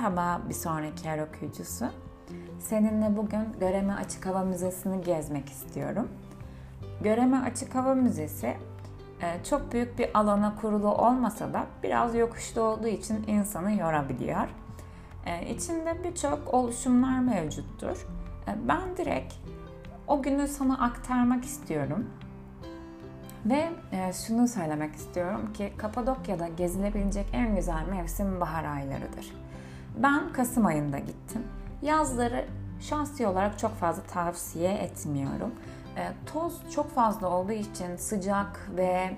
Merhaba bir sonraki yer okuyucusu. Seninle bugün Göreme Açık Hava Müzesi'ni gezmek istiyorum. Göreme Açık Hava Müzesi e, çok büyük bir alana kurulu olmasa da biraz yokuşta olduğu için insanı yorabiliyor. E, içinde birçok oluşumlar mevcuttur. E, ben direkt o günü sana aktarmak istiyorum. Ve şunu söylemek istiyorum ki Kapadokya'da gezilebilecek en güzel mevsim bahar aylarıdır. Ben Kasım ayında gittim. Yazları şahsi olarak çok fazla tavsiye etmiyorum. E, toz çok fazla olduğu için sıcak ve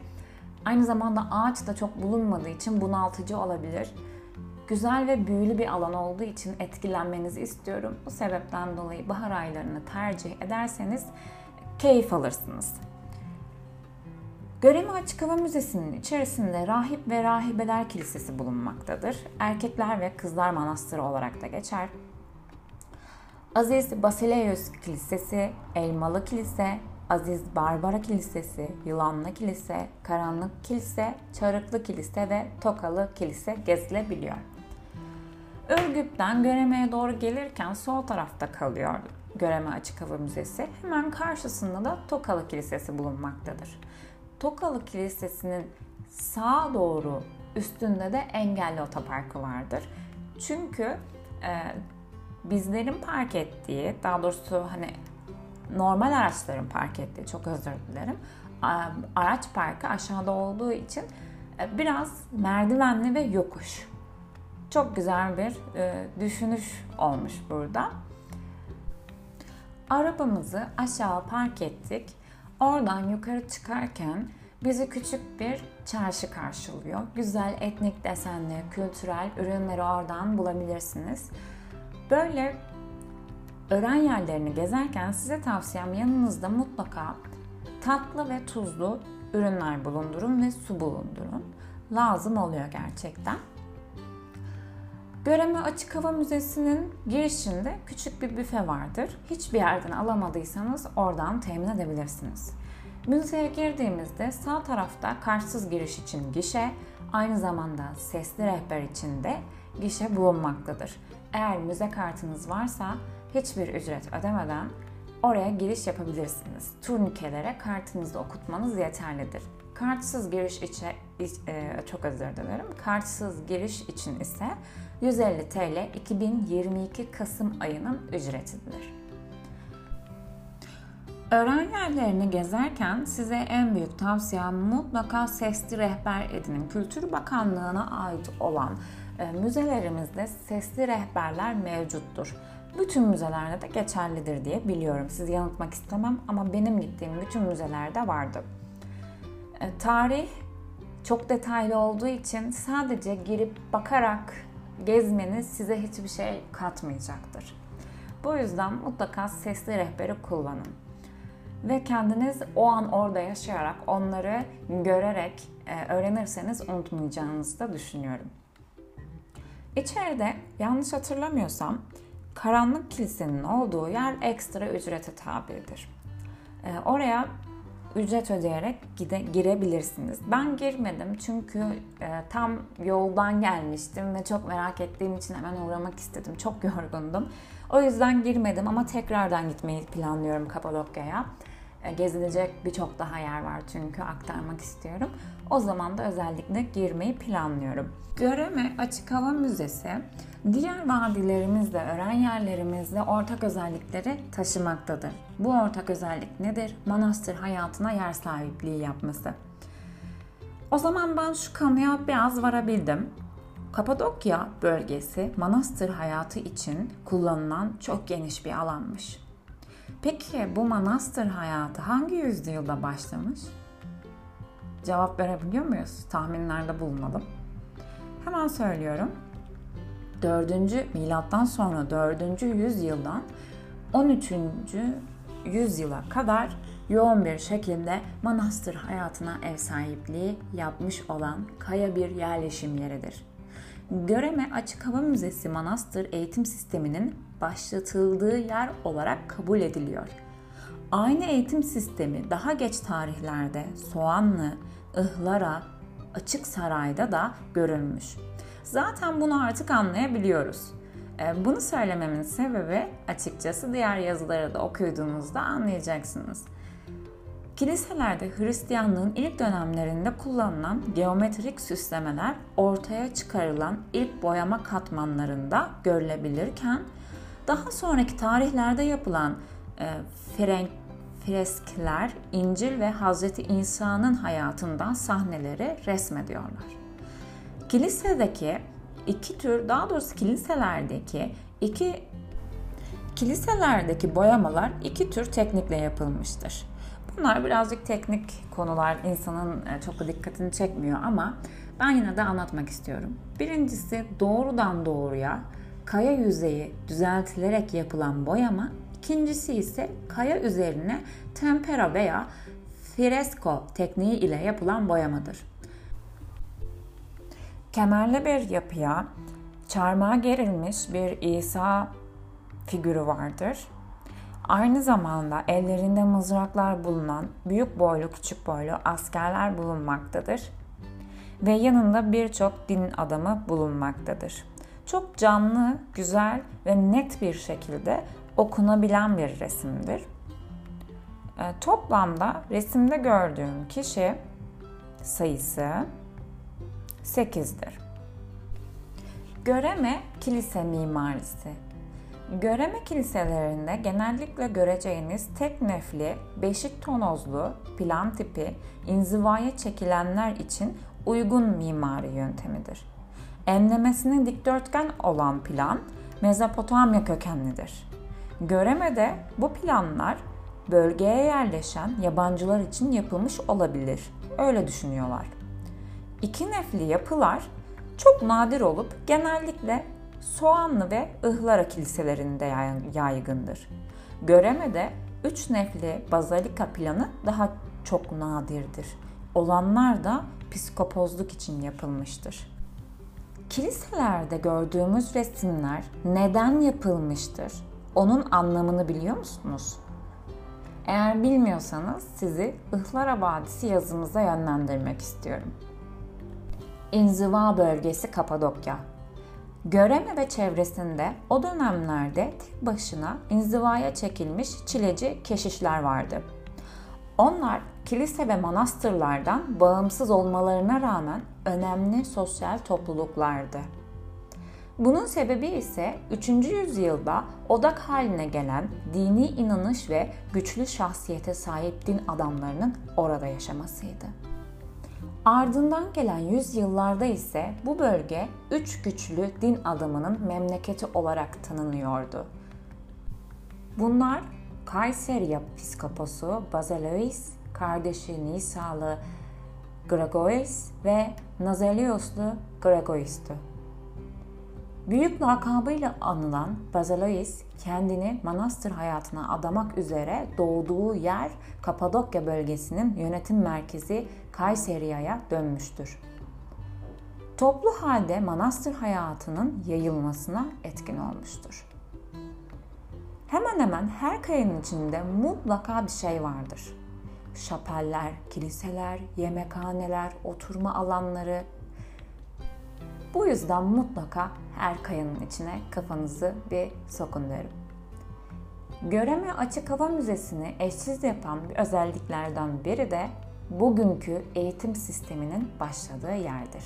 aynı zamanda ağaç da çok bulunmadığı için bunaltıcı olabilir. Güzel ve büyülü bir alan olduğu için etkilenmenizi istiyorum. Bu sebepten dolayı bahar aylarını tercih ederseniz keyif alırsınız. Göreme Açık Hava Müzesi'nin içerisinde Rahip ve Rahibeler Kilisesi bulunmaktadır. Erkekler ve Kızlar Manastırı olarak da geçer. Aziz Basileus Kilisesi, Elmalı Kilise, Aziz Barbara Kilisesi, Yılanlı Kilise, Karanlık Kilise, Çarıklı Kilise ve Tokalı Kilise gezilebiliyor. Ürgüp'ten Göreme'ye doğru gelirken sol tarafta kalıyor Göreme Açık Hava Müzesi. Hemen karşısında da Tokalı Kilisesi bulunmaktadır. Tokalı Kilisesi'nin sağa doğru üstünde de engelli otoparkı vardır. Çünkü e, bizlerin park ettiği, daha doğrusu hani normal araçların park ettiği, çok özür dilerim, araç parkı aşağıda olduğu için e, biraz merdivenli ve yokuş. Çok güzel bir e, düşünüş olmuş burada. Arabamızı aşağı park ettik. Oradan yukarı çıkarken bizi küçük bir çarşı karşılıyor. Güzel etnik desenli, kültürel ürünleri oradan bulabilirsiniz. Böyle öğren yerlerini gezerken size tavsiyem yanınızda mutlaka tatlı ve tuzlu ürünler bulundurun ve su bulundurun. Lazım oluyor gerçekten. Göreme Açık Hava Müzesi'nin girişinde küçük bir büfe vardır. Hiçbir yerden alamadıysanız oradan temin edebilirsiniz. Müzeye girdiğimizde sağ tarafta karşısız giriş için gişe, aynı zamanda sesli rehber için de gişe bulunmaktadır. Eğer müze kartınız varsa hiçbir ücret ödemeden oraya giriş yapabilirsiniz. Turnikelere kartınızı okutmanız yeterlidir. Kartsız giriş için e, çok özür dilerim. Kartsız giriş için ise 150 TL 2022 Kasım ayının ücretidir. Öğren yerlerini gezerken size en büyük tavsiyem mutlaka sesli rehber edinin. Kültür Bakanlığı'na ait olan e, müzelerimizde sesli rehberler mevcuttur. Bütün müzelerde de geçerlidir diye biliyorum. Sizi yanıltmak istemem ama benim gittiğim bütün müzelerde vardı. E, tarih çok detaylı olduğu için sadece girip bakarak gezmeniz size hiçbir şey katmayacaktır. Bu yüzden mutlaka sesli rehberi kullanın. Ve kendiniz o an orada yaşayarak onları görerek e, öğrenirseniz unutmayacağınızı da düşünüyorum. İçeride yanlış hatırlamıyorsam karanlık kilisenin olduğu yer ekstra ücrete tabidir. E, oraya ücret ödeyerek gide, girebilirsiniz. Ben girmedim çünkü e, tam yoldan gelmiştim ve çok merak ettiğim için hemen uğramak istedim. Çok yorgundum. O yüzden girmedim ama tekrardan gitmeyi planlıyorum Kapadokya'ya. E, gezilecek birçok daha yer var çünkü aktarmak istiyorum. O zaman da özellikle girmeyi planlıyorum. Göreme Açık Hava Müzesi diğer vadilerimizle, öğren yerlerimizle ortak özellikleri taşımaktadır. Bu ortak özellik nedir? Manastır hayatına yer sahipliği yapması. O zaman ben şu kanıya biraz varabildim. Kapadokya bölgesi manastır hayatı için kullanılan çok geniş bir alanmış. Peki bu manastır hayatı hangi yüzyılda başlamış? Cevap verebiliyor muyuz? Tahminlerde bulunalım. Hemen söylüyorum. 4. milattan sonra 4. yüzyıldan 13. yüzyıla kadar yoğun bir şekilde manastır hayatına ev sahipliği yapmış olan kaya bir yerleşim yeridir. Göreme Açık Hava Müzesi Manastır eğitim sisteminin başlatıldığı yer olarak kabul ediliyor. Aynı eğitim sistemi daha geç tarihlerde Soğanlı, Ihlara, Açık Saray'da da görülmüş. Zaten bunu artık anlayabiliyoruz. E, bunu söylememin sebebi açıkçası diğer yazıları da okuyduğunuzda anlayacaksınız. Kiliselerde Hristiyanlığın ilk dönemlerinde kullanılan geometrik süslemeler ortaya çıkarılan ilk boyama katmanlarında görülebilirken daha sonraki tarihlerde yapılan e, frenk, freskler İncil ve Hazreti İsa'nın hayatından sahneleri resmediyorlar. Kilisedeki iki tür, daha doğrusu kiliselerdeki iki kiliselerdeki boyamalar iki tür teknikle yapılmıştır. Bunlar birazcık teknik konular insanın e, çok da dikkatini çekmiyor ama ben yine de anlatmak istiyorum. Birincisi doğrudan doğruya kaya yüzeyi düzeltilerek yapılan boyama. İkincisi ise kaya üzerine tempera veya fresko tekniği ile yapılan boyamadır. Kemerli bir yapıya çarmıha gerilmiş bir İsa figürü vardır Aynı zamanda ellerinde mızraklar bulunan büyük boylu küçük boylu askerler bulunmaktadır ve yanında birçok din adamı bulunmaktadır. Çok canlı, güzel ve net bir şekilde okunabilen bir resimdir. E, toplamda resimde gördüğüm kişi sayısı 8'dir. Göreme kilise mimarisi Göreme kiliselerinde genellikle göreceğiniz tek nefli, beşik tonozlu, plan tipi, inzivaya çekilenler için uygun mimari yöntemidir. Enlemesinin dikdörtgen olan plan Mezopotamya kökenlidir. Göreme'de bu planlar bölgeye yerleşen yabancılar için yapılmış olabilir. Öyle düşünüyorlar. İki nefli yapılar çok nadir olup genellikle Soğanlı ve Ihlara kiliselerinde yaygındır. Göreme'de üç nefli bazalika planı daha çok nadirdir. Olanlar da psikopozluk için yapılmıştır. Kiliselerde gördüğümüz resimler neden yapılmıştır? Onun anlamını biliyor musunuz? Eğer bilmiyorsanız sizi Ihlara Vadisi yazımıza yönlendirmek istiyorum. İnziva bölgesi Kapadokya Göreme ve çevresinde o dönemlerde tek başına inzivaya çekilmiş çileci keşişler vardı. Onlar kilise ve manastırlardan bağımsız olmalarına rağmen önemli sosyal topluluklardı. Bunun sebebi ise 3. yüzyılda odak haline gelen dini inanış ve güçlü şahsiyete sahip din adamlarının orada yaşamasıydı. Ardından gelen yüzyıllarda ise bu bölge üç güçlü din adamının memleketi olarak tanınıyordu. Bunlar Kayseri Piskoposu Bazalois, kardeşi Nisalı Gregoris ve Nazelioslu Gregoris'tu. Büyük lakabıyla anılan Bazalois kendini manastır hayatına adamak üzere doğduğu yer Kapadokya bölgesinin yönetim merkezi Kayseria'ya dönmüştür. Toplu halde manastır hayatının yayılmasına etkin olmuştur. Hemen hemen her kayanın içinde mutlaka bir şey vardır. Şapeller, kiliseler, yemekhaneler, oturma alanları. Bu yüzden mutlaka her kayanın içine kafanızı bir sokun derim. Göreme Açık Hava Müzesi'ni eşsiz yapan bir özelliklerden biri de bugünkü eğitim sisteminin başladığı yerdir.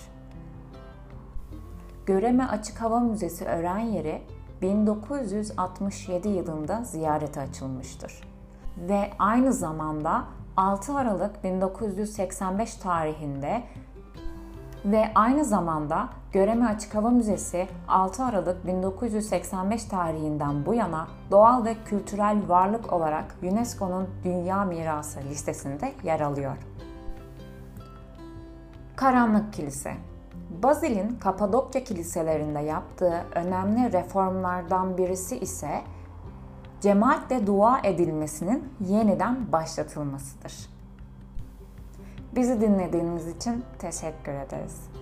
Göreme Açık Hava Müzesi öğren yeri 1967 yılında ziyarete açılmıştır. Ve aynı zamanda 6 Aralık 1985 tarihinde ve aynı zamanda Göreme Açık Hava Müzesi 6 Aralık 1985 tarihinden bu yana doğal ve kültürel varlık olarak UNESCO'nun Dünya Mirası listesinde yer alıyor. Karanlık Kilise Bazil'in Kapadokya kiliselerinde yaptığı önemli reformlardan birisi ise cemaatle dua edilmesinin yeniden başlatılmasıdır. Bizi dinlediğiniz için teşekkür ederiz.